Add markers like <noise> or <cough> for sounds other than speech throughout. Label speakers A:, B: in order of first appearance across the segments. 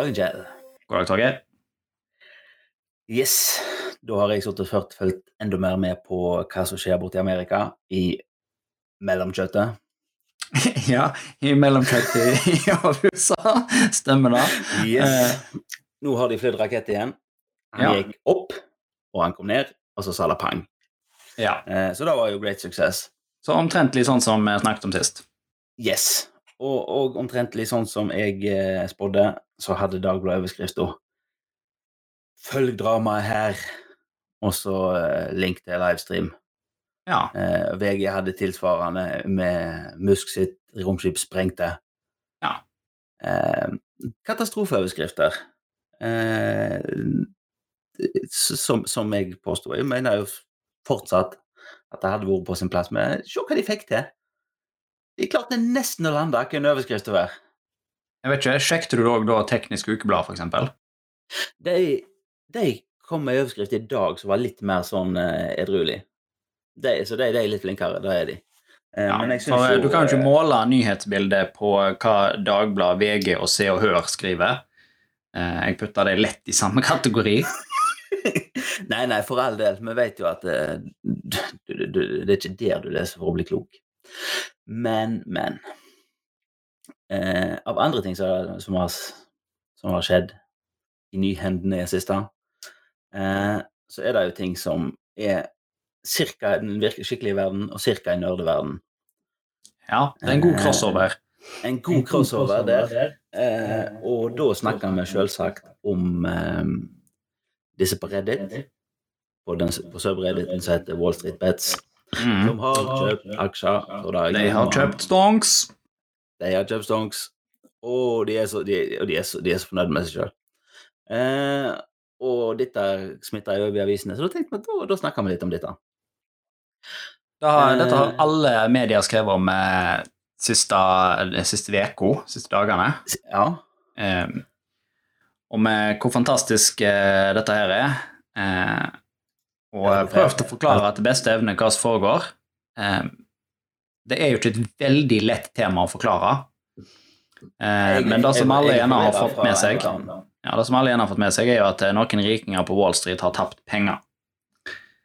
A: dagen, Kjell.
B: God dag, Torgeir.
A: Yes. Da har jeg sittet og fulgt enda mer med på hva som skjer borti Amerika i mellomkjøttet. <laughs>
B: ja, i mellomkjøttet <laughs> i USA. Stemmer det.
A: Yes. Nå har de flydd rakett igjen. Han
B: Ja.
A: gikk opp, og han kom ned, og så sa det pang.
B: Ja.
A: Eh, Så det var jo great success.
B: Så omtrentlig sånn som vi snakket om sist.
A: Yes. Og, og omtrentlig sånn som jeg eh, spådde, så hadde Dagbladet overskrifta 'Følg dramaet her', og så eh, link til livestream.
B: Ja.
A: Eh, VG hadde tilsvarende med Musk sitt romskip sprengte.
B: Ja.
A: Eh, katastrofeoverskrifter. Eh, som, som jeg påsto. Jeg mener jo fortsatt at det hadde vært på sin plass, men se hva de fikk til. De klarte nesten å lande hva en overskrift å være.
B: Jeg vet ikke, Sjekket du òg da Teknisk Ukeblad, f.eks.?
A: De, de kom med overskrift i dag som var litt mer sånn eh, edruelig. De, så de, de er litt flinkere, det er de. Eh,
B: Ja, for
A: jo
B: Du kan jo ikke
A: eh,
B: måle nyhetsbildet på hva Dagbladet, VG og Se og Hør skriver. Eh, Jeg putter det lett i samme kategori. <laughs>
A: Nei, nei, for all del. Vi vet jo at eh, du, du, du, det er ikke der du leser for å bli klok. Men, men eh, Av andre ting som, som, har, som har skjedd i nyhendene i det siste, eh, så er det jo ting som er ca. i den skikkelige verden og cirka i nerdeverden.
B: Ja, det er en god
A: Eh,
B: crossover.
A: En god crossover der. Eh, og da snakker vi selvsagt om eh, disse på Reddit, på, den, på subredditen som heter Wall Street Bets,
B: Mm.
A: som har kjøpt aksjer. er
B: De har kjøpt stonks.
A: De har kjøpt stonks, og de er så, de, de er så, de er så fornøyd med seg sjøl. Eh, og dette smitter jo over i avisene, så da tenkte vi at da, da snakker vi litt om dette.
B: Da,
A: Eh.
B: dette har alle medier skrevet om eh, siste, siste uka, siste dagene.
A: Ja.
B: Eh, om eh, hvor fantastisk eh, dette her er. Eh, og eh, prøvd å forklare til beste evne hva som foregår. Eh, det er jo ikke et veldig lett tema å forklare. Eh, men det som alle gjerne har fått med seg, ja, det som alle gjerne har fått med seg, er jo at eh, noen rikinger på Wall Street har tapt penger.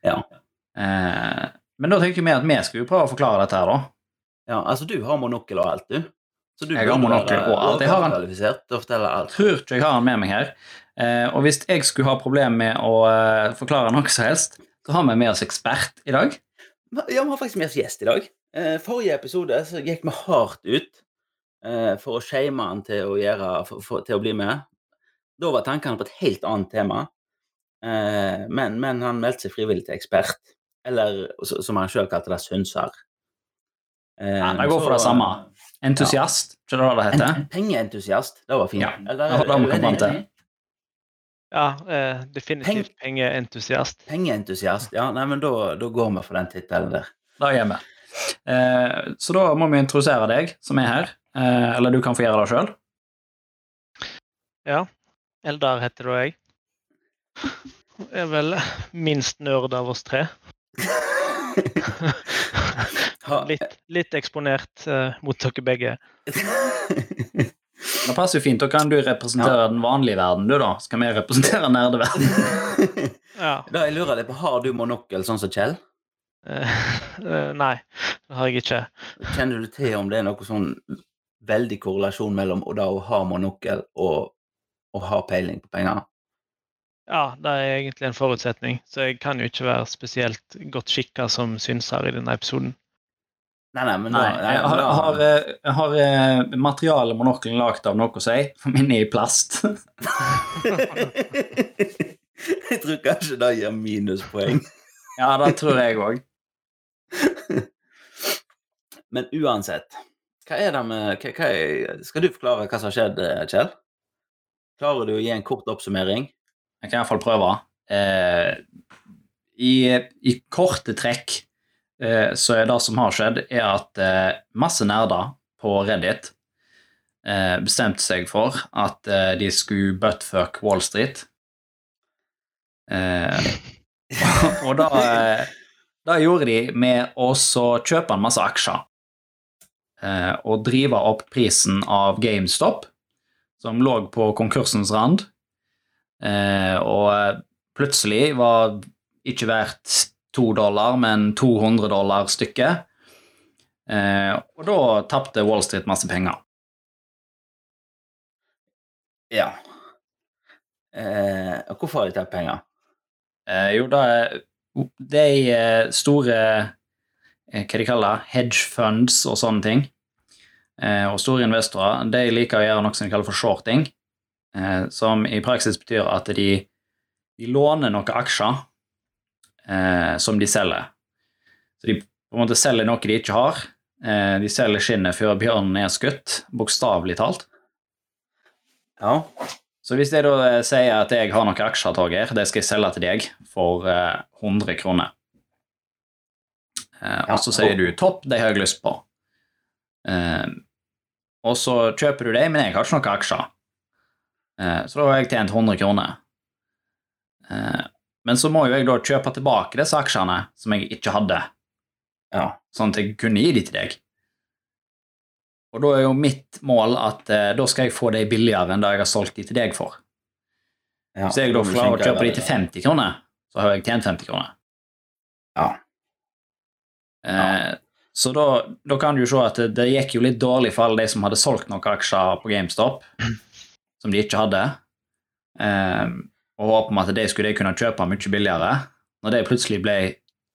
A: Ja.
B: Eh, men da tenker vi at vi skulle prøve å forklare dette her, da.
A: ja, altså du har monokkel og alt, du. Så du
B: Jeg har monokkel og alt. Jeg har en- tror ikke jeg har den med meg her. Eh, og hvis jeg skulle ha problemer med å eh, forklare noe som helst, så har vi med oss ekspert i dag.
A: Ja, vi har faktisk med oss gjest i dag. Eh, forrige episode så gikk vi hardt ut eh, for å shame han til å, gjøre, for, for, til å bli med. Da var tankene på et helt annet tema, eh, men, men han meldte seg frivillig til ekspert. Eller som han sjøl kalte det, synser. Eh,
B: Ja, det går for det samme. Entusiast, ikke det det heter?
A: en pengeentusiast. Det var fint.
B: Ja,
A: Eller,
B: det var det vi til.
C: Ja, eh, definitivt pengeentusiast.
A: Pengeentusiast. Ja, nei, men da, da går vi for den tittelen der.
B: Da gjør vi. Eh, så da må vi introdusere deg som er her. Eh, eller du kan få gjøre det sjøl.
C: Ja. Eldar heter da jeg. Jeg Er vel minst nerd av oss tre. Litt, litt eksponert eh, mot dere begge. <laughs>
B: Det passer jo fint. Da kan du representere den vanlige verden, du, da. Skal vi representere nerdeverden?
C: Ja.
A: da jeg lurer deg på, Har du monokkel sånn som Kjell?
C: Eh, <laughs> nei, det har jeg ikke.
A: Kjenner du til om det er noe sånn veldig korrelasjon mellom å da å ha monokkel og å ha peiling på penger?
C: Ja, det er egentlig en forutsetning, så jeg kan jo ikke være spesielt godt skikka som synser i denne episoden.
A: Nei, nei, men da, nei,
B: Jeg har,
A: da
B: har, eh, jeg har eh, materialet monokkelen lagd av noe å si. <laughs> For min er i plast. <laughs>
A: Jeg tror kanskje det gir minuspoeng.
B: ja, det tror jeg òg. <laughs>
A: Men uansett, hva er det med hva, hva er, Skal du forklare hva som har skjedd, eh, Kjell? Klarer du å gi en kort oppsummering?
B: Jeg kan iallfall prøve. Eh, i, I korte trekk eh, så er det som har skjedd, er at eh, masse nerder på Reddit eh, bestemte seg for at eh, de skulle buttfuck Wall Street. Eh, <laughs> og da, eh, da gjorde de med å kjøpe en masse aksjer eh, og drive opp prisen av GameStop, som lå på konkursens rand, eh, og plutselig var ikke verdt to dollar, men 200 dollar stykket. Eh, og da tapte Wall Street masse penger.
A: Ja. Eh, hvorfor har de tatt penger?
B: Eh, jo, da er de eh, store eh, Hva de kaller hedge funds og sånne ting, eh, og store investorer, de liker å gjøre noe som de kaller for shorting, som i praksis betyr at de, de låner noen aksjer som de selger. Så de på en måte selger noe de ikke har. De selger skinnet før bjørnen er skutt, bokstavelig talt.
A: Ja.
B: Så hvis jeg da eh, sier at jeg har noen aksjer, Torgeir, det skal jeg selge til deg for eh, 100 kroner. Eh,
A: Ja.
B: Og så sier du 'topp, det har jeg lyst på'. Eh, og så kjøper du det, men jeg har ikke noen aksjer. Eh, så da har jeg tjent 100 kroner. Eh, men så må jo jeg da kjøpe tilbake disse aksjene som jeg ikke hadde,
A: ja.
B: sånn at jeg kunne gi de til deg. Og da er jo mitt mål at eh, da skal jeg få de billigere enn det jeg har solgt de til deg for.
A: ja.
B: Hvis jeg da klarer å kjøpe de til 50 kroner, så har jeg tjent 50 kroner.
A: Ja.
B: Eh, så da, da kan du jo se at det, det gikk jo litt dårlig for alle de som hadde solgt noen aksjer på GameStop, <clears throat> som de ikke hadde, eh, og håpet om at de skulle de kunne kjøpe mye billigere. Når det plutselig ble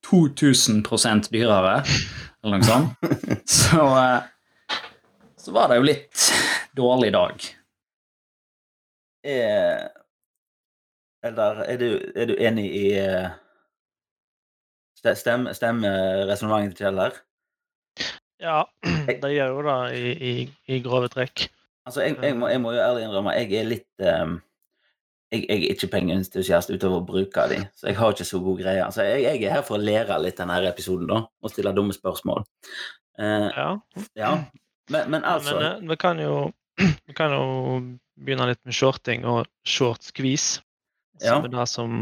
B: 2000 dyrere, eller noe sånt, <laughs> så, eh, så var det jo litt dårlig dag.
A: Er, eller er du, er du enig i Stemmer Stem, resonnementet til Kjell her?
C: Ja, <clears throat> det gjør jo det i, i, i grove trekk.
A: Altså, jeg, jeg, må, jeg må jo ærlig innrømme, jeg er litt um, jeg, jeg er ikke pengeentusiast utover å bruke de, så jeg har ikke så god greie. Altså, jeg, jeg er her for å lære litt denne episoden, da, og stille dumme spørsmål. Uh,
C: Ja.
A: ja, men, men altså
C: Men eh, vi kan jo <clears throat> vi kan jo begynne litt med shorting og short squeeze,
A: Ja.
C: som er det som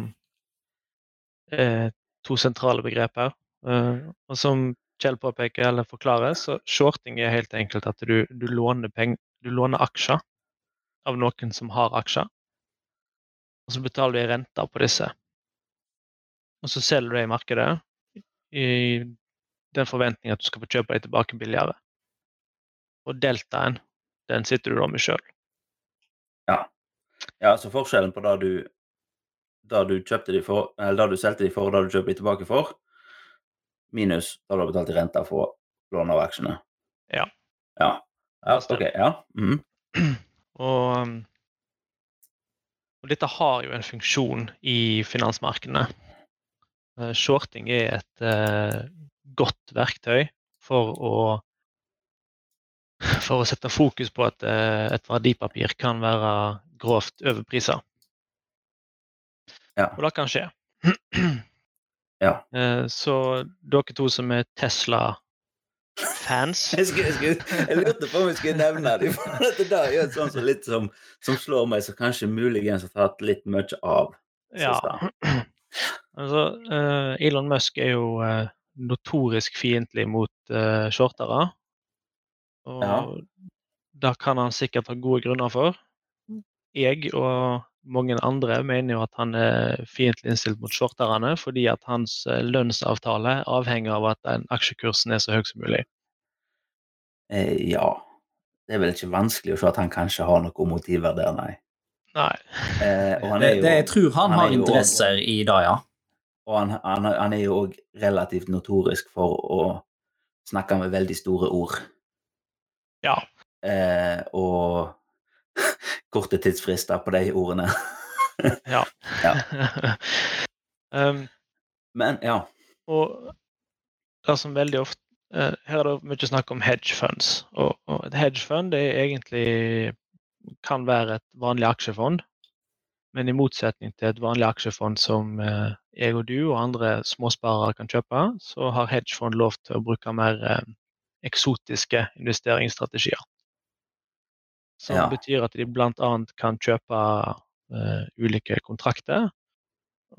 C: er to sentrale begreper. her. og som Kjell påpeker eller forklarer, så shorting er helt enkelt at du, du, låner, peng, du låner aksjer av noen som har aksjer, og så betaler du en rente på disse. Og så selger du det i markedet i den forventning at du skal få kjøpe dem tilbake billigere. Og deltaen, den sitter du da med sjøl.
A: Ja, ja, så forskjellen på det du det du kjøpte de for, eller det du solgte de for, og det du kjøper de tilbake for, minus det du har betalt i renta for lån av aksjene.
C: Ja.
A: Ja, ja ok. Ja. Mm. <clears throat>
C: Og, um, og dette har jo en funksjon i finansmarkedene. Eh, Shorting er et eh, godt verktøy for å for å sette fokus på at eh, et verdipapir kan være grovt overprisa.
A: Ja.
C: Og det kan skje.
A: Ja. <clears throat>
C: Eh, Så dere to som er Tesla-fans <laughs>
A: Jeg, skulle, jeg, skulle, jeg lurte på om jeg skulle nevne det, for dette der er sånn som litt som, som slår meg, som kanskje muligens har tatt litt mye av.
C: Ja. <clears throat> Altså, eh, Elon Musk er jo notorisk fiendtlig mot shortere. Og
A: Ja.
C: det kan han sikkert ha gode grunner for. Jeg og mange andre mener jo at han er fiendtlig innstilt mot shorterne, fordi at hans eh, lønnsavtale avhenger av at den aksjekursen er så høy som mulig.
A: Eh, ja. Det er vel ikke vanskelig å se at han kanskje har noen motiver der, nei.
C: Nei.
A: Eh, og han
B: Det,
A: er jo,
B: det jeg tror han,
A: han
B: har
A: interesser
B: interesser i det, ja.
A: og han, han, han er jo òg relativt notorisk for å snakke med veldig store ord.
C: Ja.
A: Eh, og <laughs> korte tidsfrister på de ordene.
C: Ja. <laughs>
A: Ja. <laughs>
C: um,
A: Men ja.
C: Og det som veldig ofte eh, Her er det mye snakk om hedge funds. Og, og et hedge fund er egentlig kan være et vanlig aksjefond. Men i motsetning til et vanlig aksjefond som eh, jeg og du og andre småsparere kan kjøpe, så har hedgefond lov til å bruke mer eh, eksotiske investeringsstrategier. Som
A: Ja.
C: betyr at de bl.a. kan kjøpe uh, ulike kontrakter,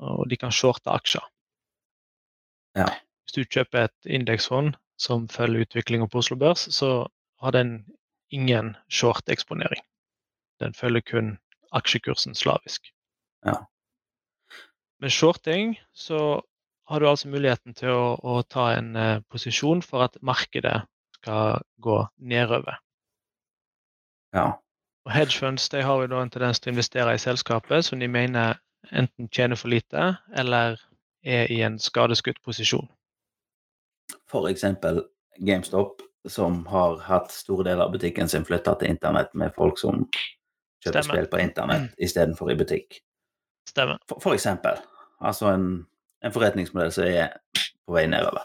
C: og de kan shorte aksjer.
A: Ja.
C: Hvis du kjøper et indeksfond som følger utviklinga på Oslo Børs, så har den ingen short-eksponering. Den følger kun aksjekursen slavisk.
A: Ja.
C: Med shorting så har du altså muligheten til å, å ta en uh, posisjon for at markedet skal gå nedover.
A: Ja.
C: Og hedgefunds de har jo da en tendens til å investere i selskapet som de mener enten tjener for lite eller er i en skadeskutt posisjon.
A: Eksempel GameStop, som har hatt store deler av butikken sin flytta til internett med folk som kjøper
C: Stemmer.
A: spill på internett istedenfor i butikk.
C: Stemmer.
A: For, for eksempel. Altså en, en forretningsmodell som er på vei nedover.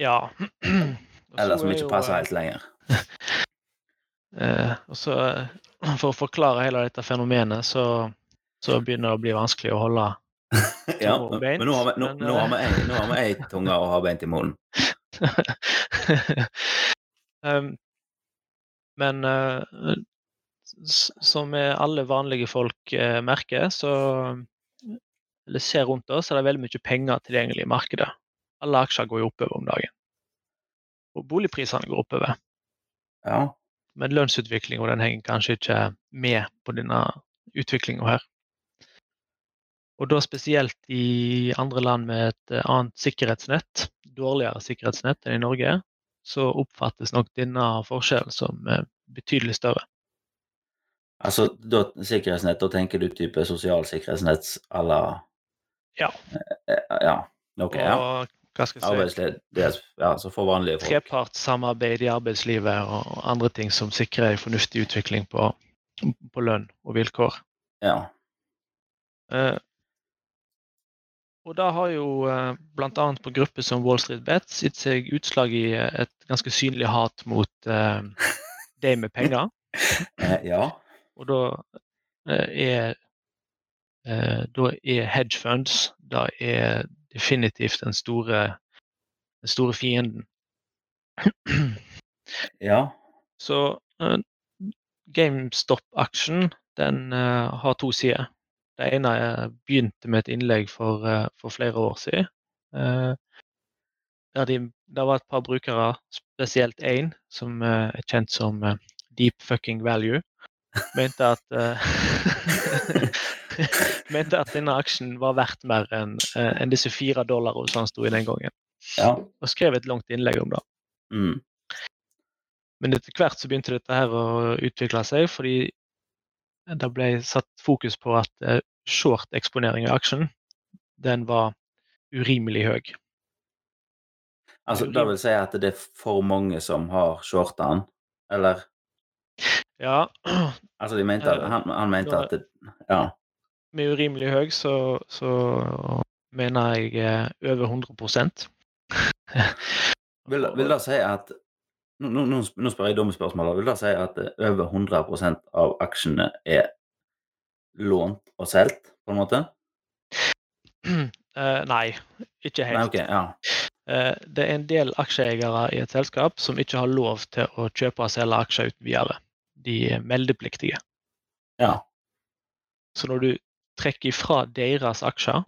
C: Ja. <clears throat>
A: Eller som ikke passer helt lenger. <laughs>
C: Eh, og så, eh, for å forklare hele dette fenomenet, så, så begynner det å bli vanskelig å holde <laughs>
A: Ja, men, nå har vi, nå,
C: men,
A: nå
C: eh,
A: nå har vi ei tunge og har beint i munnen. <laughs>
C: um, men uh, som alle vanlige folk uh, merker, så eller ser rundt oss, er det veldig mye penger tilgjengelig i markedet. Alle aksjer går jo oppover om dagen. Og boligprisene går oppover.
A: Ja.
C: Men lønnsutviklinga henger kanskje ikke med på denne utviklinga her. Og da spesielt i andre land med et eh, annet sikkerhetsnett, dårligere sikkerhetsnett enn i Norge, så oppfattes nok denne forskjellen som eh, betydelig større.
A: Altså, da, sikkerhetsnett, da tenker du type sosial sikkerhetsnett la
C: Ja.
A: Eh, Ja. Ok, ja.
C: Og hva skal jeg si,
A: Arbeidsled, det ja, så for vanlige folk.
C: trepartssamarbeid i arbeidslivet og andre ting som sikrer en fornuftig utvikling på, på lønn og vilkår.
A: Ja.
C: Eh, og da har jo eh, bl.a. på grupper som Wall Street Bets gitt seg utslag i eh, et ganske synlig hat mot eh, de med penger. <laughs>
A: Eh, ja.
C: Og da eh, er eh, da er hedge funds da er definitivt den store, den store fienden.
A: Ja.
C: Så uh, GameStop-aksjen den uh, har to sider. Det ene er, begynte med et innlegg for, for flere år siden. der de, det var et par brukere, spesielt én, som er kjent som Deep Fucking Value, mente at <laughs> <laughs> mente at denne aksjen var verdt mer enn en disse fire dollarene som han sto i den gangen.
A: Ja.
C: Og skrev et langt innlegg om det.
A: Mm.
C: Men etter hvert så begynte dette her å utvikle seg, fordi det ble satt fokus på at eh, short-eksponering av aksjen, den var urimelig høy.
A: Altså, det vil si at det er for mange som har shorta den, eller?
C: Ja, <clears throat>
A: Altså, de mente
C: Eh,
A: han, han mente at det, Ja.
C: Med urimelig høy så, så mener jeg eh, over 100 <laughs>
A: Vil, vil det si at nå, nå, nå spør jeg dumme spørsmål. Vil det si at eh, over 100% av aksjene er lånt og solgt, på en måte?
C: Uh, <clears throat> nei, ikke helt.
A: Nei, okay, ja.
C: uh, det er en del aksjeeiere i et selskap som ikke har lov til å kjøpe og selge aksjer uten videre. De er meldepliktige.
A: Ja.
C: Så når du trekker ifra deres aksjer,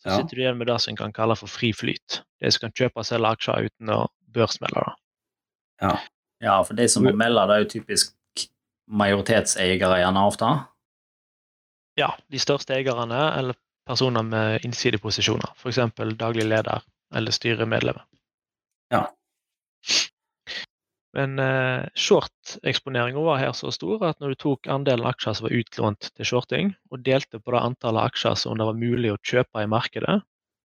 C: så
A: Ja.
C: sitter du igjen med det som en kan kalle for fri flyt. De som kan kjøpe og selge aksjer uten å børsmelde det.
A: ja.
B: Ja, for de som må melde, det er jo typisk majoritetseiere gjerne ofte.
C: Ja, de største eierne eller personer med innsideposisjoner. F.eks. daglig leder eller styremedlemmer.
A: Ja.
C: Men eh, short-eksponeringa var her så stor at når du tok andelen aksjer som var utlånt til shorting, og delte på det antallet aksjer som det var mulig å kjøpe i markedet,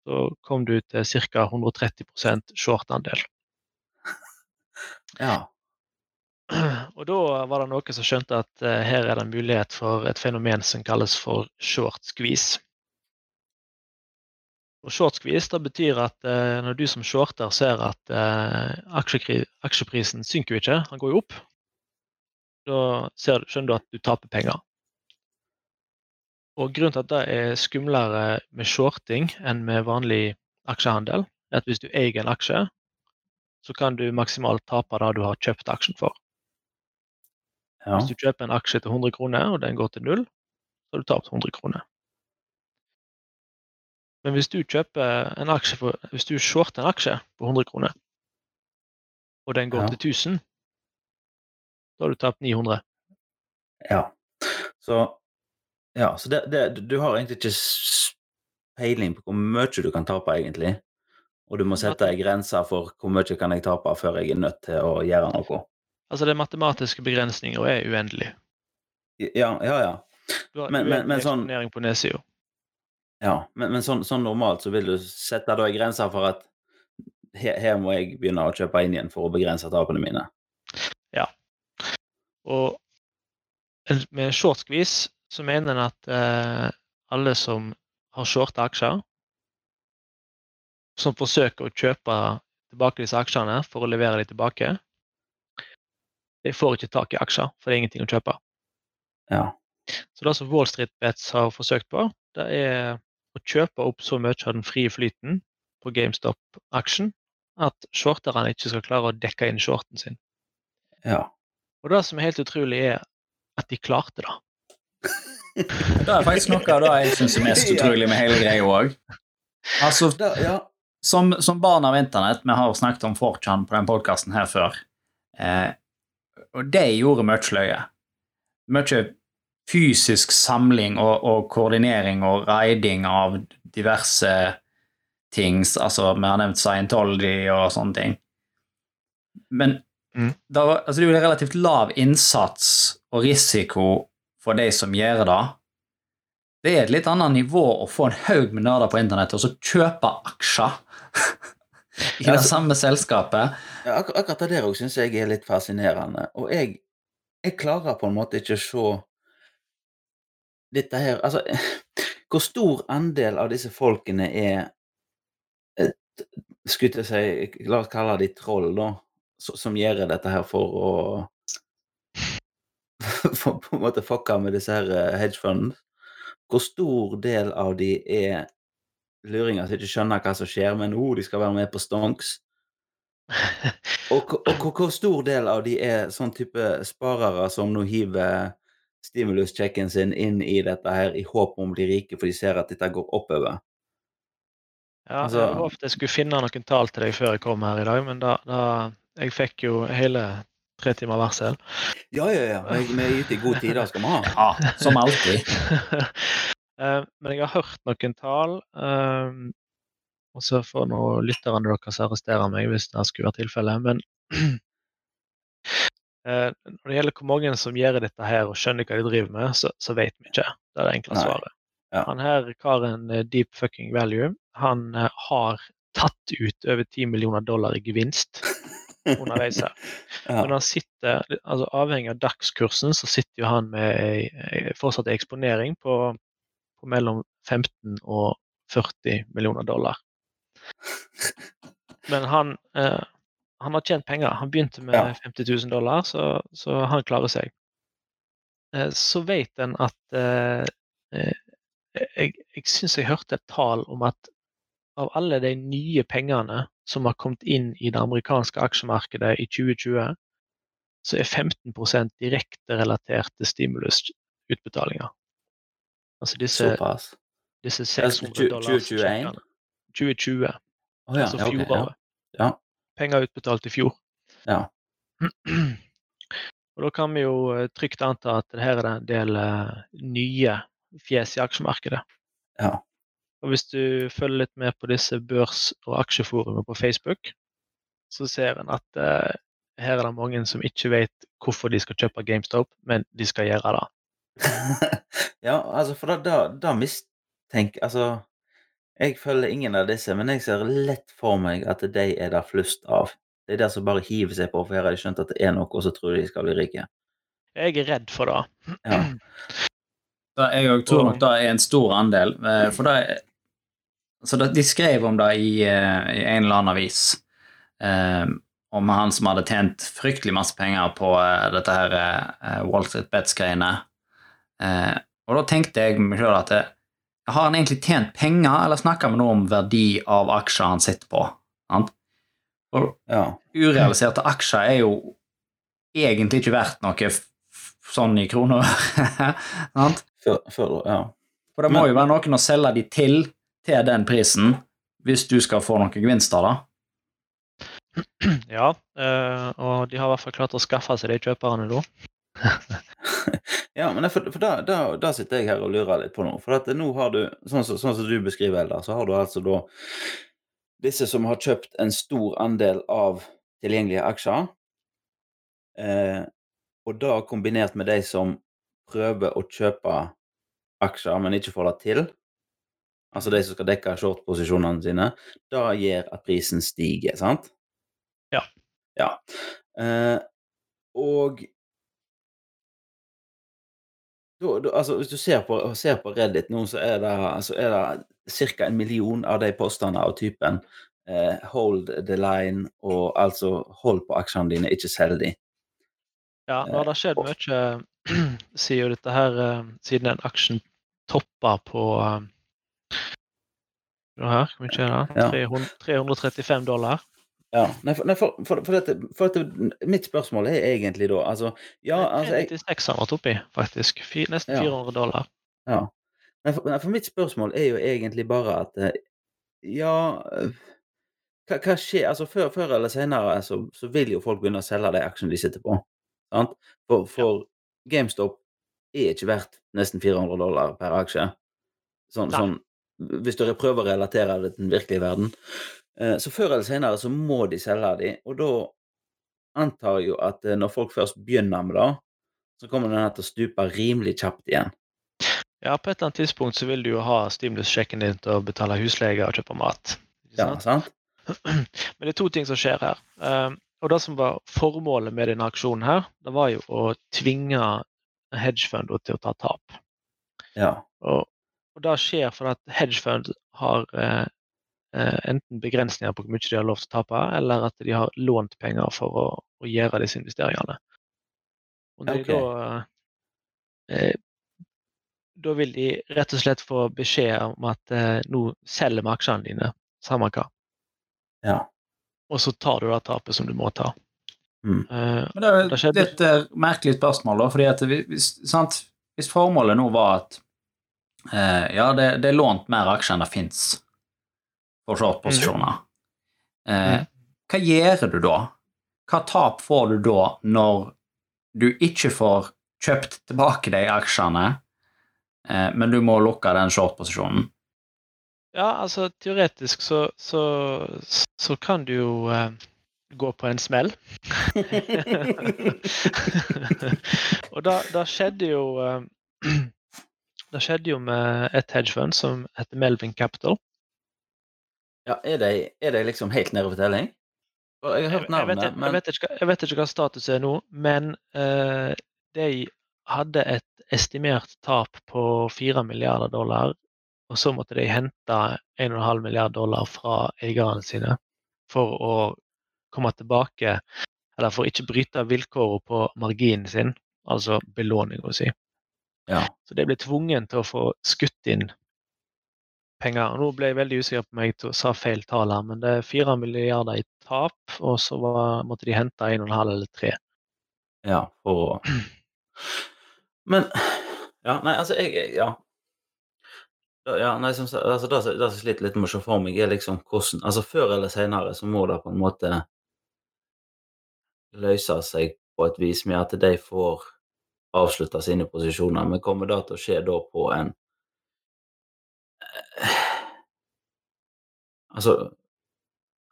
C: så kom du til ca. 130 short-andel.
A: ja.
C: Og da var det noen som skjønte at eh, her er det en mulighet for et fenomen som kalles for short squeeze. Og short squeeze det betyr at eh, når du som shorter ser at eh, aksjeprisen synker jo ikke, den går jo opp, da ser, du- skjønner du at du taper penger. Og grunnen til at det er skumlere med shorting enn med vanlig aksjehandel, er at hvis du eier en aksje, så kan du maksimalt tape det du har kjøpt aksjen for.
A: ja.
C: Hvis du kjøper en aksje til 100 kroner, og den går til null, så har du tapt 100 kroner. Men hvis du kjøper en aksje for, hvis du shorter en aksje på 100 kroner, og den går
A: Ja.
C: til 1000, da har du tapt 900.
A: Ja. Så, ja, så det, det, du har egentlig ikke peiling på hvor mye du kan tape, egentlig. Og du må sette ei grense for hvor mye kan jeg tape før jeg er nødt til å gjøre noe.
C: Altså, det matematiske begrensninger er uendelig.
A: Ja, ja, ja.
C: Du har
A: Men- men- men sånn-
C: på nedsida.
A: Ja. Men, men sånn, sånn normalt så vil du sette da ei grense for at her, her må jeg begynne å kjøpe inn igjen for å begrense tapene mine.
C: Ja. Og med short squeeze så mener en at eh, alle som har shorte aksjer, som forsøker å kjøpe tilbake disse aksjene for å levere dem tilbake, de får ikke tak i aksjer, for det er ingenting å kjøpe.
A: Ja.
C: Så det som Wall Street Bets har forsøkt på, det er å kjøpe opp så mye av den frie flyten på GameStop-aksjen at shorterne ikke skal klare å dekke inn shorten sin.
A: ja.
C: Og det som er helt utrolig, er at de klarte det. <laughs>
B: Det er faktisk noe av det jeg syns er mest utrolig med hele greia òg. Altså,
A: ja.
B: som, som barn av internett, vi har snakket om 4chan på den podkasten her før, eh, og de gjorde mye løye. Mye fysisk samling og, og koordinering og raiding av diverse ting. Altså, vi har nevnt Scientology og sånne ting. Men
C: Mm.
B: det, altså, det er jo relativt lav innsats og risiko for de som gjør det. Det er et litt annet nivå å få en haug med nerder på internett og så kjøpe aksjer <laughs> i det
A: Altså-
B: samme selskapet.
A: Ja, akkurat det der òg syns jeg er litt fascinerende. Og jeg, jeg klarer på en måte ikke å se dette her Altså, <laughs> hvor stor andel av disse folkene er et, Skulle jeg si La oss kalle de troll, da. Som gjør dette her for å <laughs> For på en måte fucke med disse her eh, hedgefunds. Hvor stor del av de er luringer som ikke skjønner hva som skjer, men oh, de skal være med på stonks. <laughs> Og, og hvor- hvor stor del av de er sånn type sparere som nå hiver stimuluschecken sin inn i dette her i håp om å bli rike, for de ser at dette går oppover.
C: Ja,
A: Altså-
C: jeg håpet jeg skulle finne noen tall til deg før jeg kom her i dag, men da, da Jeg fikk jo hele tre timer varsel.
A: Ja, ja, ja. Vi er ute i god tid, da skal vi ha.
B: Ja, som alltid. <laughs>
C: Eh, Men jeg har hørt noen tall, eh, og så får nå lytterne deres arrestere meg hvis det skulle være tilfellet. Men <clears throat> eh, når det gjelder hvor mange som gjør dette her og skjønner hva de driver med, så, så vet vi ikke. Det er det enkle svaret.
A: Ja.
C: Han her karen eh, Deep Fucking Value, han eh, har tatt ut over 10 millioner dollar i gevinst underveis her. <laughs>
A: Ja.
C: Men han sitter, altså avhengig av dagskursen, så sitter jo han med ei- ei- fortsatt eksponering på, på mellom 15 og 40 millioner dollar. <laughs> Men han, eh, han har tjent penger. Han begynte med
A: Ja.
C: 50 000 dollar, så, så han klarer seg. Eh, så vet en at eh, eh, Jeg, jeg syns jeg hørte et tall om at av alle de nye pengene som har kommet inn i det amerikanske aksjemarkedet i 2020, så er 15 direkte relatert til stimulusutbetalinger. Altså disse,
A: Såpass.
C: disse
A: Altså,
C: 600 dollars
A: 2021?
C: 2020,
A: Oh, ja,
C: altså
A: fjoråret. ja. Ja.
C: Penger utbetalt i fjor.
A: Ja. <clears throat>
C: Og da kan vi jo eh, trygt anta at det her er en del eh, nye fjes i aksjemarkedet.
A: Ja.
C: Og hvis du følger litt med på disse børs- og aksjeforumene på Facebook, så ser en at uh, her er det mange som ikke vet hvorfor de skal kjøpe GameStop, men de skal gjøre det. <laughs>
A: ja, altså, for da, da, da mistenker Altså, jeg følger ingen av disse, men jeg ser lett for meg at de er der flust av. Det er der som bare hiver seg på, for her har de skjønt at det er noe, og så tror de skal bli rike.
C: Jeg er redd for det.
A: Ja. <clears throat>
B: Da, jeg òg tror nok det er en stor andel. eh, For det så det, De skrev om det i, eh, i en eller annen avis. um, om han som hadde tjent fryktelig masse penger på dette her uh, Wall Street Bets-greiene. Uh, og da tenkte jeg meg sjøl at det, har han egentlig tjent penger, eller snakker vi nå om verdi av aksjer han sitter på? Sant? Og
A: ja.
B: urealiserte aksjer er jo egentlig ikke verdt noe sånn i kroner. <laughs> sant?
A: For, for, ja.
B: For det må
A: Men-
B: jo være noen å selge de til til den prisen, hvis du skal få noen gevinster, da.
C: Ja, eh, og de har i hvert fall klart å skaffe seg de kjøperne nå. <laughs>
A: ja, men for, for da, da, da, sitter jeg her og lurer litt på noe. For at nå har du, sånn, så, sånn som du beskriver, Eldar, så har du altså da disse som har kjøpt en stor andel av tilgjengelige aksjer. Eh, og da kombinert med de som prøver å kjøpe aksjer, men ikke får det til. Altså de som skal dekke short-posisjonene sine. Da gjør at prisen stiger, sant?
C: Ja.
A: ja. Eh, og da, du, altså, hvis du ser på, ser på, Reddit nå, så er det, altså, det ca. en million av de postene av typen eh, 'hold the line' og altså 'hold på aksjene dine, ikke selg de'.
C: Ja, nå har det skjedd mye <clears throat> siden dette her, eh, siden den aksjen toppa på eh, her, hvor mye er det? 335 dollar.
A: Ja, nei, for, nei, for, for, for, dette, for dette, Mitt spørsmål er egentlig da altså, ja, altså jeg,
C: 96 har vært oppi, faktisk. Fy, nesten 400 dollar.
A: Ja. Nei, for, nei, for mitt spørsmål er jo egentlig bare at eh, Ja Hva, hva skjer Altså, før, før eller senere så, så, vil jo folk begynne å selge de aksjene de sitter på. Sant? For, for ja. GameStop er ikke verdt nesten 400 dollar per aksje. Sånn, sånn hvis dere prøver å relatere det til den virkelige verden. Eh, så før eller senere så må de selge de, og da antar jeg jo at eh, når folk først begynner med det, så kommer den til å stupe rimelig kjapt igjen.
C: Ja, på et eller annet tidspunkt så vil du jo ha stimulus-sjekken din til å betale husleie og kjøpe mat.
A: Ja, sant? <clears throat>
C: Men det er to ting som skjer her. Um, og det som var formålet med denne aksjonen her, det var jo å tvinge hedgefund til å ta tap.
A: Ja.
C: Og, og det skjer fordi at hedgefund har eh, Eh, enten begrensninger på hvor mye de har lov til å tape, eller at de har lånt penger for å, å gjøre disse investeringene. Og okay. da, eh, da vil de rett og slett få beskjed om at eh, nå selger vi aksjene dine, samme hva.
A: Ja.
C: Og så tar du det tapet som du må ta.
A: Mm.
B: Eh, Men det, er, et uh, merkelig spørsmål, da, fordi at hvis, sant, hvis formålet nå var at uh, ja, det, det, er lånt mer aksjer enn det fins for short-posisjoner. Mm. Eh, hva gjør du da? Hva tap får du da når du ikke får kjøpt tilbake de aksjene, eh, men du må lukke den short-posisjonen?
C: Ja, altså teoretisk så, så, så kan du jo eh, gå på en smell. <laughs> og da, da, skjedde jo eh, <clears throat> Det skjedde jo med et hedgefund som heter Melvin Capital.
A: Ja, er de, er de liksom helt nede ved telling? Jeg har hørt navnet,
C: jeg, men jeg vet, ikke, jeg vet ikke hva status er nå, men uh, de hadde et estimert tap på 4 milliarder dollar, og så måtte de hente 1,5 milliard dollar fra eierne sine for å komme tilbake, eller for å ikke bryte vilkårene på marginen sin, altså belåninga si.
A: Ja.
C: Så de ble tvungen til å få skutt inn penger. Nå ble jeg veldig usikker på om jeg sa feil tall her, men det er fire milliarder i tap, og så var, måtte de hente en og en halv eller tre.
A: Ja, for <clears throat> Men Ja, nei, altså, jeg Ja. Ja, nei, som, altså, det, som sliter litt med å se for meg, er liksom hvordan Altså, før eller senere så må det på en måte løse seg på et vis med at de får avslutta sine posisjoner, men kommer det til å skje da på en Altså,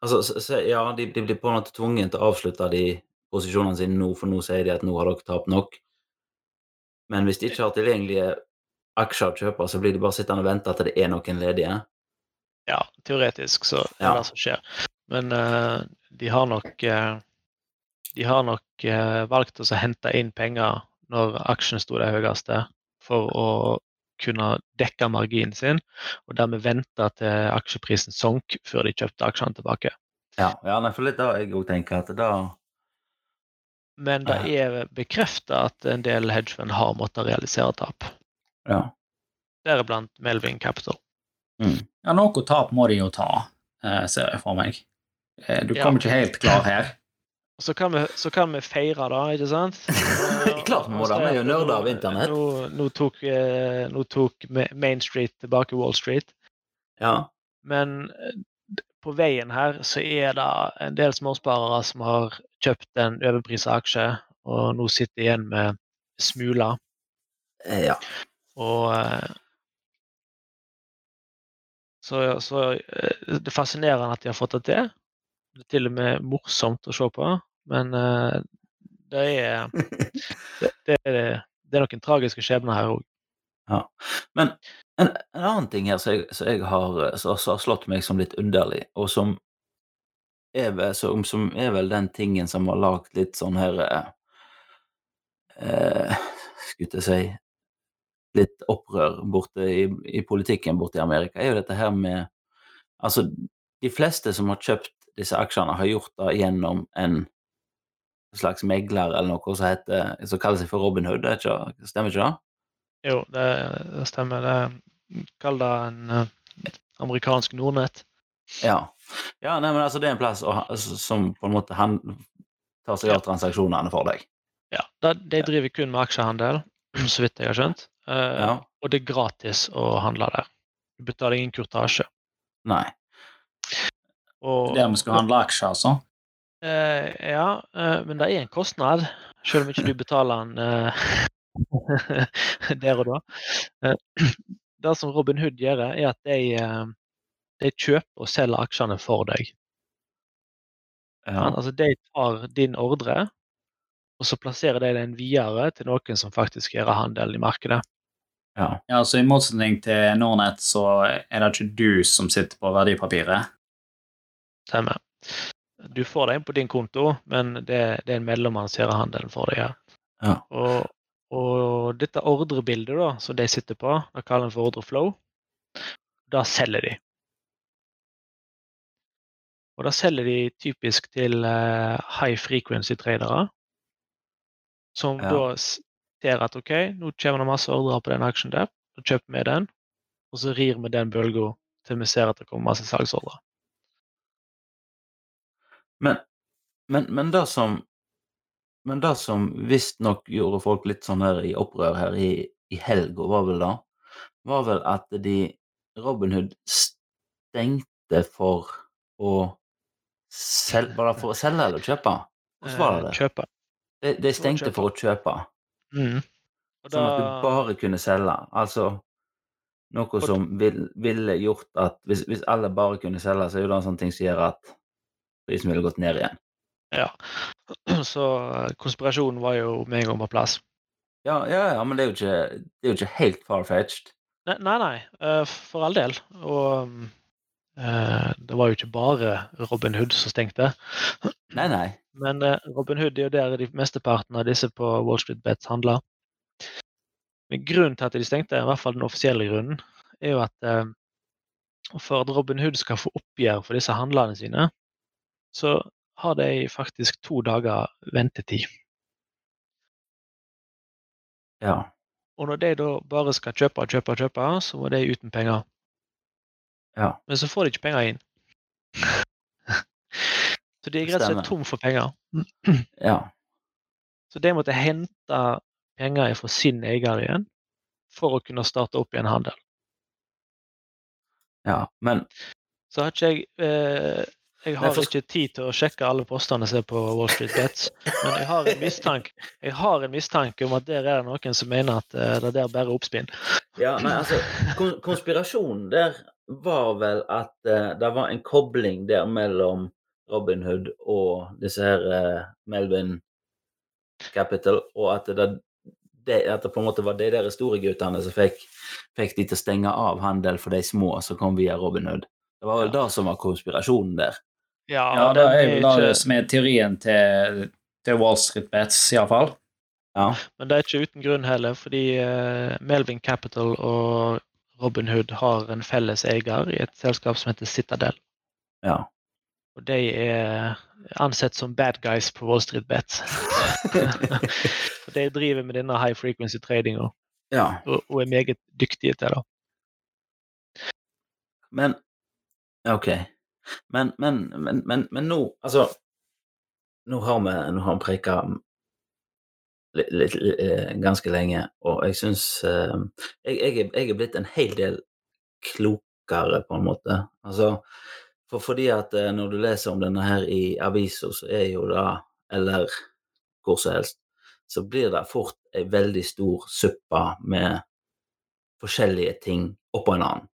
A: altså Ja, de, de, blir på en måte tvunget til å avslutte de posisjonene sine nå, for nå sier de at nå har dere tapt nok. Men hvis de ikke har tilgjengelige aksjer å kjøpe, så blir de bare sittende og vente til det er noen ledige.
C: Ja, teoretisk så er det ja. det som skjer. Men uh, de har nok uh, De har nok uh, valgt å hente inn penger når aksjen sto det høyeste, for å kunne dekke marginen sin, og dermed vente til aksjeprisen sank før de kjøpte aksjene tilbake.
A: Ja, ja for litt da jeg òg tenker at da
C: Men det er bekrefta at en del hedgefund har måttet realisere tap.
A: Ja.
C: Deriblant Melvin Capital.
A: Mm.
B: Ja, noe tap må de jo ta, eh, ser jeg for meg. Eh, du kommer ja. ikke helt klar her.
C: Så kan, vi, så kan vi feire, da, ikke sant? <laughs>
A: Klart vi må det, vi er jo nerder av internett.
C: Nå, nå, tok, eh, nå, tok, Main Street tilbake Wall Street.
A: Ja.
C: Men eh, på veien her så er det en del småsparere som har kjøpt en overprisa aksje, og nå sitter igjen med smula.
A: Eh, Ja.
C: Og så, så det er fascinerende at de har fått det til. Det er til og med morsomt å se på, men uh, <laughs> det er det, det, er, det er noen tragiske skjebner her òg.
A: Ja. Men en, en annen ting her som jeg, som jeg har, som som har slått meg som litt underlig, og som er vel, som, som er vel den tingen som har lagd litt sånn her eh, eh, Skulle jeg si Litt opprør borte i, i politikken borte i Amerika, er jo dette her med Altså, de fleste som har kjøpt disse aksjene, har gjort det gjennom en slags megler eller noe som heter som kaller seg for Robin Hood, er ikke, stemmer ikke det?
C: Jo, det, det stemmer. Det Kall det en eh, amerikansk Nordnett.
A: Ja. ja nei, men altså det er en plass å, som på en måte han tar seg av transaksjonene for deg.
C: Ja, det, De driver kun med aksjehandel, <clears throat> så vidt jeg har skjønt. Eh,
A: Ja.
C: Og det er gratis å handle der. Du betaler ingen kurtasje.
A: Nei.
C: Og,
B: Der vi skal handle aksjer, altså.
C: Eh, ja, uh, men det er en kostnad, selv om ikke du betaler den eh, <laughs> der og da. Eh, <clears throat> det som Robin Hood gjør, er at de, de kjøper og selger aksjene for deg.
A: Ja.
C: Altså, de tar din ordre, og så plasserer de den videre til noen som faktisk gjør handel i markedet.
A: ja.
B: Ja, så I motsetning til Nordnett så er det ikke du som sitter på verdipapiret.
C: Stemmer. Du får det inn på din konto, men det, det er en mellommann som gjør handelen for deg. her.
A: Ja.
C: Og, og dette ordrebildet da, som de sitter på, det kaller en for ordreflow, da selger de. Og da selger de typisk til eh, high frequency tradere, som
A: Ja.
C: da ser at OK, nå kommer det masse ordrer på den aksjen der, da kjøper vi den, og så rir vi den bølga til vi ser at det kommer masse salgsordrer.
A: Men, men, men det som Men det som visstnok gjorde folk litt sånn her i opprør her i, i helga, var vel det? Var vel at de Robin Hood stengte for å selge Var det for å selge eller kjøpe? Hvordan var det?
C: Eh. Kjøpe.
A: De, de stengte for å kjøpe,
C: Mm. Og
A: sånn at du bare kunne selge. Altså noe som vil, ville gjort at hvis, hvis alle bare kunne selge, så er jo det en sånn ting som gjør at prisen ville gått ned igjen.
C: Ja. <clears throat> Så eh, konspirasjonen var jo med en gang på plass.
A: Ja, ja, ja, men det er jo ikke, det er jo ikke helt far-fetched.
C: Nei, nei, nei, eh, for all del. Og mm, eh, det var jo ikke bare Robin Hood som stengte. <clears throat>
A: Nei, nei.
C: Men Robin Hood er jo der de mesteparten av disse på Wall Street Bets handler. Men grunnen til at de stengte, i hvert fall den offisielle grunnen, er jo at for at Robin Hood skal få oppgjør for disse handlerne sine, så har de faktisk to dager ventetid.
A: Ja.
C: Og når de da bare skal kjøpe kjøpe kjøpe, så må de uten penger.
A: Ja.
C: Men så får de ikke penger inn. <laughs> så de er rett og slett tom for penger. <clears throat>
A: Ja.
C: Så de måtte hente penger fra sin eier igjen for å kunne starte opp igjen handel.
A: Ja. Men
C: Så har ikke jeg eh, Jeg har
A: for-
C: ikke tid til å sjekke alle postene som er på Wall Street Bets, men jeg har en <laughs> mistanke, har en mistanke om at der er det noen som mener at eh, det der bare er oppspinn.
A: Ja, nei, altså Konspirasjonen der var vel at uh, det var en kobling der mellom Robin Hood og disse her uh, Melvin Capital, og at det, det, at det på en måte var de der store guttene som fikk, fikk de til å stenge av handel for de små som kom via Robin Hood. Det var vel det som var konspirasjonen der.
C: Ja,
B: Ja, det er vel
C: ikke-
B: det som er teorien til, til Wall Street Bets, iallfall.
A: Ja.
C: Men det er ikke uten grunn heller, fordi eh, Melvin Capital og Robin Hood har en felles eier i et selskap som heter Citadel.
A: Ja.
C: Og de er ansett som bad guys på Wall Street Bet. <laughs> Og de driver med denne high frequency tradinga
A: ja.
C: og, og er meget dyktige til det.
A: Men OK. Men, men, men, men, men nå Altså, nå har vi, nå vi preika eh, ganske lenge, og jeg syns eh, jeg, jeg er blitt en hel del klokere, på en måte. Altså, for fordi at eh, når du leser om denne her i avisa, så er jo det Eller hvor som helst, så blir det fort ei veldig stor suppe med forskjellige ting oppå en annen.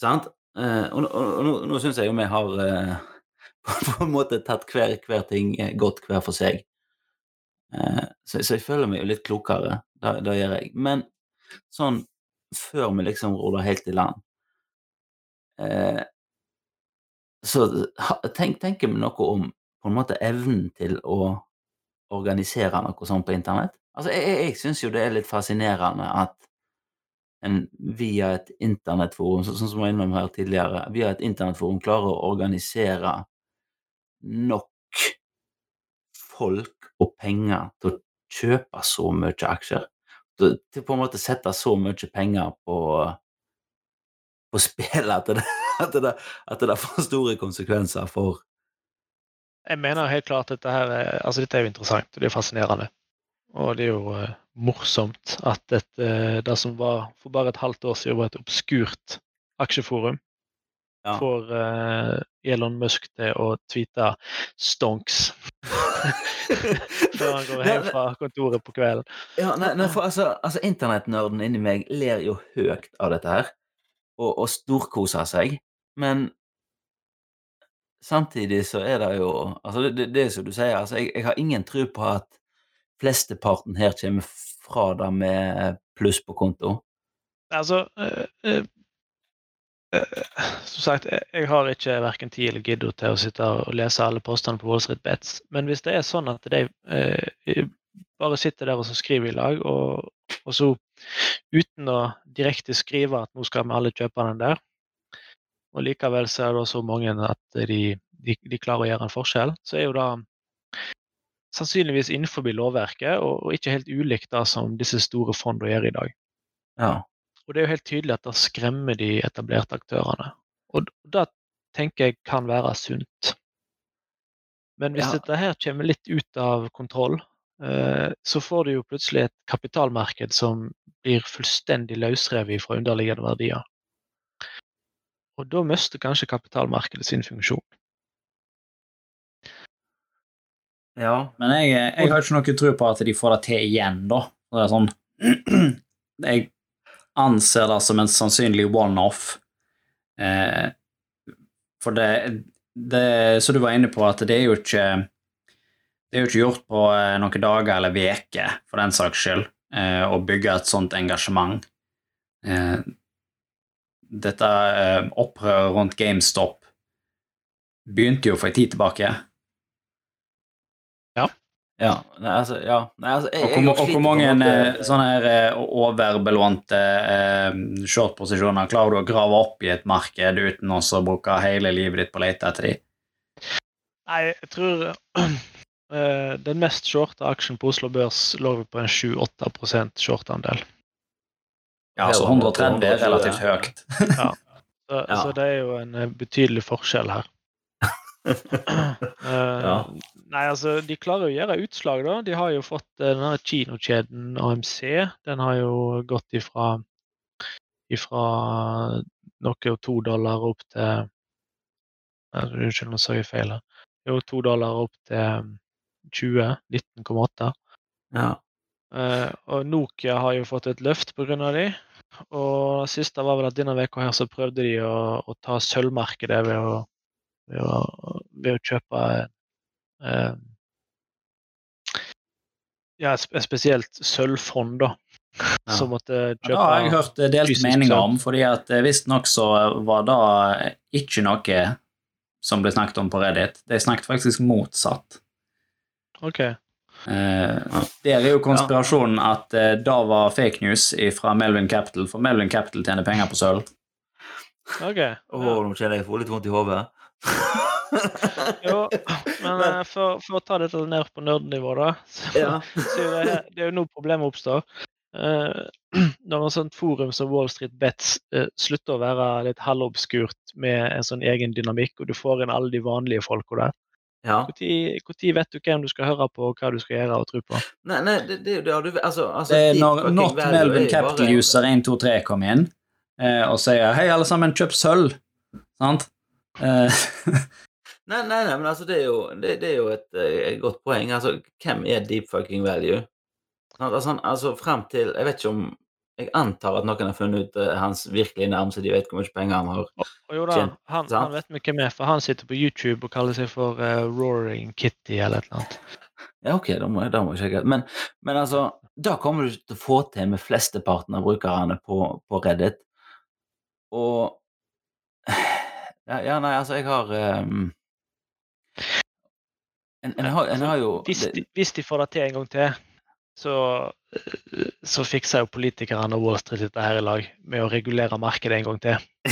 A: Sant? Eh, og, nå, nå syns jeg jo vi har eh, <laughs> på en måte tatt hver, hver ting eh, godt hver for seg. Så, så jeg føler meg jo litt klokere, det, gjør jeg. Men sånn før vi liksom ruller helt i land Så tenk, tenker vi noe om på en måte evnen til å organisere noe sånt på internett? Altså, jeg, jeg syns jo det er litt fascinerende at en via et internettforum, sånn som jeg var innom her tidligere, via et internettforum klarer å organisere nok folk og penger til å kjøpe så mye aksjer. Til, til på en måte sette så mye penger på, på spillet at det, at, det, at det får store konsekvenser for
C: Jeg mener helt klart at dette her er, altså dette er jo interessant, og det er fascinerende. Og det er jo uh, morsomt at et, uh, det som var for bare et halvt år siden var et obskurt aksjeforum,
A: Ja.
C: får uh, Elon Musk til å tweete 'stonks' <laughs> før han går hjem fra kontoret på kvelden.
A: Ja, nei, nei for altså, altså Internettnerden inni meg ler jo høyt av dette her, og, og storkoser seg, men samtidig så er det jo Altså, det, det, det er som du sier, altså, jeg, jeg har ingen tro på at flesteparten her kommer fra det med pluss på konto.
C: Altså øh, øh, eh, Som sagt, jeg, har ikke verken tid eller giddo til å sitte og lese alle postene på Wall Street Bets, men hvis det er sånn at de eh, bare sitter der og så skriver i lag, og, og så uten å direkte skrive at nå skal vi alle kjøpe den der, og likevel så er det så mange at de, de, de klarer å gjøre en forskjell, så er jo det sannsynligvis innenfor lovverket, og, og ikke helt ulikt det som disse store fondene gjør i dag.
A: Ja.
C: Og det er jo helt tydelig at det skremmer de etablerte aktørene. Og det tenker jeg kan være sunt. Men hvis
A: Ja.
C: dette her kommer litt ut av kontroll, eh, så får du jo plutselig et kapitalmarked som blir fullstendig løsrevet fra underliggende verdier. Og da mister kanskje kapitalmarkedet sin funksjon.
A: Ja.
B: Men jeg, jeg har ikke noe tro på at de får det til igjen, da. Det er sånn <clears throat> Jeg anser det som en sannsynlig one-off. Eh, for det, det Så du var inne på at det er jo ikke Det er jo ikke gjort på eh, noen dager eller uker, for den saks skyld, eh, å bygge et sånt engasjement. Eh, dette eh, opprøret rundt GameStop begynte jo for en tid tilbake.
A: Ja. Nei, altså, ja. Nei, altså, jeg,
B: Og hvor, og hvor mange
A: måte-
B: sånne her eh, overbelånte eh, shortposisjoner klarer du å grave opp i et marked uten også å bruke hele livet ditt på å lete etter de?
C: Nei, jeg tror <clears throat> eh, den mest shorte aksjen på Oslo Børs lå på en 7-8 shortandel.
B: Ja, altså
A: Her var
B: 130 er relativt høyt. <laughs>
C: Så,
A: Ja.
C: så det er jo en eh, betydelig forskjell her. <laughs> Eh,
A: Ja.
C: Nei, altså, de klarer å gjøre utslag, da. De har jo fått eh, denne kinokjeden AMC. Den har jo gått ifra, ifra noe og to dollar opp til Unnskyld, nå sa jeg feil her. Jo, to dollar opp til 20. 19,8.
A: Ja.
C: Uh, og Nokia har jo fått et løft pga. de. Og det siste var vel at denne uka her så prøvde de å, å ta sølvmarkedet ved å, ved å, ved å kjøpe eh, ja, et spesielt sølvfond, da.
A: Ja.
C: Som måtte
B: Ja,
C: kjøpe
B: det har jeg hørt delt meninger om, fordi at eh, visstnok så var det ikke noe som ble snakket om på Reddit. De snakket faktisk motsatt.
C: Ok.
B: Eh, der er jo konspirasjonen at eh, det var fake news fra Melvin Capital, for Melvin Capital tjener penger på sølv.
C: ok. Ja.
A: Oh, nå kjenner jeg får litt vondt i hodet. <laughs>
C: Jo, men eh, for, for å ta dette ned på nerdenivå, da. <laughs> Så,
A: Ja.
C: så det, det er jo nå problemet oppstår. Uh, <clears throat> når en sånt forum som Wall Street Bets uh, slutter å være litt halvobskurt med en sånn egen dynamikk, og du får inn alle de vanlige folka der.
A: ja.
C: Når vet du hvem du skal høre på, og hva du skal gjøre og tro på?
A: Nei, nei, det, det, det du altså, altså
B: Det er når Not Melvin Capital
A: bare-
B: User 123 kom inn eh, og sier 'hei, alle sammen, kjøp sølv', sant? Eh, <laughs>
A: Nei, nei, nei, men altså, det er jo, det, det er jo et, eh, et godt poeng. Altså, hvem er deep fucking value? Altså, altså, frem til Jeg vet ikke om Jeg antar at noen har funnet ut uh, hans virkelige navn, så de vet hvor mye penger han har.
C: Og jo da,
A: Kjent,
C: han, han vet vi hvem er, for han sitter på YouTube og kaller seg for uh, Roaring Kitty eller et eller annet.
A: Ja, ok, da må da må jeg sjekke. Men, men altså, da kommer du til å få til med flesteparten av brukerne på, på Reddit. Og ja, ja, nei, altså, jeg har um... en, en, har, en har jo
C: Hvis de, hvis de får det til en gang til, så, eh, så fikser jo politikerne og Wall Street dette her i lag med å regulere markedet en gang til. <laughs>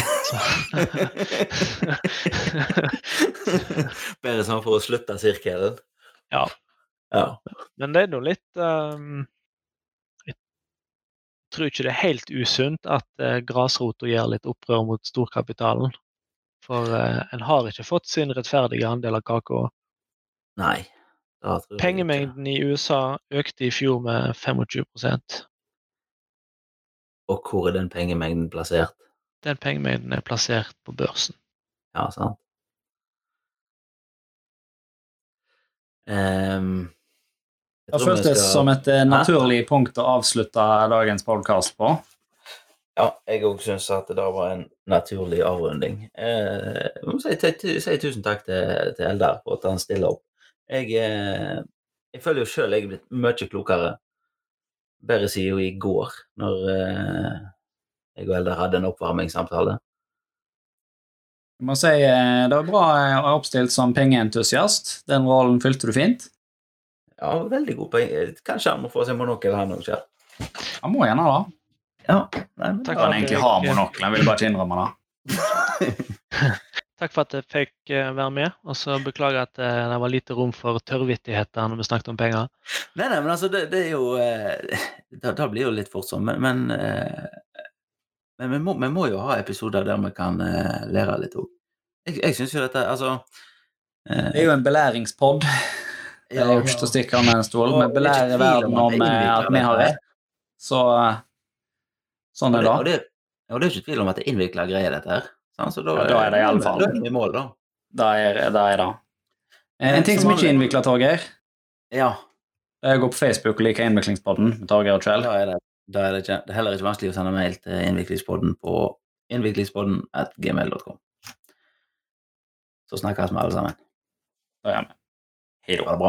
A: Bare sånn for å slutte sirkelen.
C: Ja.
A: Ja.
C: Men det er nå litt um, Jeg tror ikke det er helt usunt at uh, grasrota gjør litt opprør mot storkapitalen. For eh, en har ikke fått sin rettferdige andel av kaka.
A: Nei.
C: Pengemengden i USA økte i fjor med 25%
A: Og hvor er den pengemengden plassert?
C: Den pengemengden er plassert på børsen.
A: Ja, sant. Um, jeg
B: Det føltes
A: skal-
B: som et eh, naturlig punkt å avslutte dagens podkast på.
A: Ja, jeg òg syns at det var en naturlig avrunding. Eh, jeg må si, si, tusen takk til, til Eldar for at han stiller opp. Jeg, eh, jeg føler jo sjøl jeg er blitt mye klokere. Bedre siden i går, når eh, jeg og Eldar hadde en oppvarmingssamtale.
B: Jeg må si eh, Det var bra eh, oppstilt som pengeentusiast. Den rollen fylte du fint.
A: Ja, veldig god penge. Kanskje han må få seg monokkel, han òg, Kjell.
B: Han må gjerne det.
A: Ja, nei, men
C: Takk
A: at
B: Han egentlig har monokkel, han vil bare ikke innrømme det.
C: Takk for at jeg fikk eh, være med, og så beklager at eh, det var lite rom for tørrvittigheter når vi snakket om penger.
A: Nei, nei, men altså, det, det er jo det, Da, da blir det jo litt fort sånn, men Men, eh, men vi, må, vi må jo ha episoder der vi kan eh, lære litt òg. Jeg, jeg syns jo dette Altså eh,
B: Det er jo en belæringspod. Det er jo ikke til å stikke under en stol. Vi
A: det er
B: belærer verden
A: om at det
B: eh, vi har rett. Så eh, sånn er
A: det,
B: det.
A: og, det, og det er ikke tvil om at det er innvikla greier, dette her. Sånn, Så da,
B: Ja, da er det i alle fall.
A: Da er vi i mål, da.
B: Da er da Er det. Eh, En ting som ikke er innvikla, Torgeir,
A: Ja,
B: gå på Facebook og like Innviklingspodden med Torgeir og Kjell.
A: da er det, da er det, ikke, det er heller ikke vanskelig å sende mail til innviklingspodden på innviklingspodden at gmail.com. Så snakkes vi alle sammen.
B: Da gjør vi.
A: Ha det bra.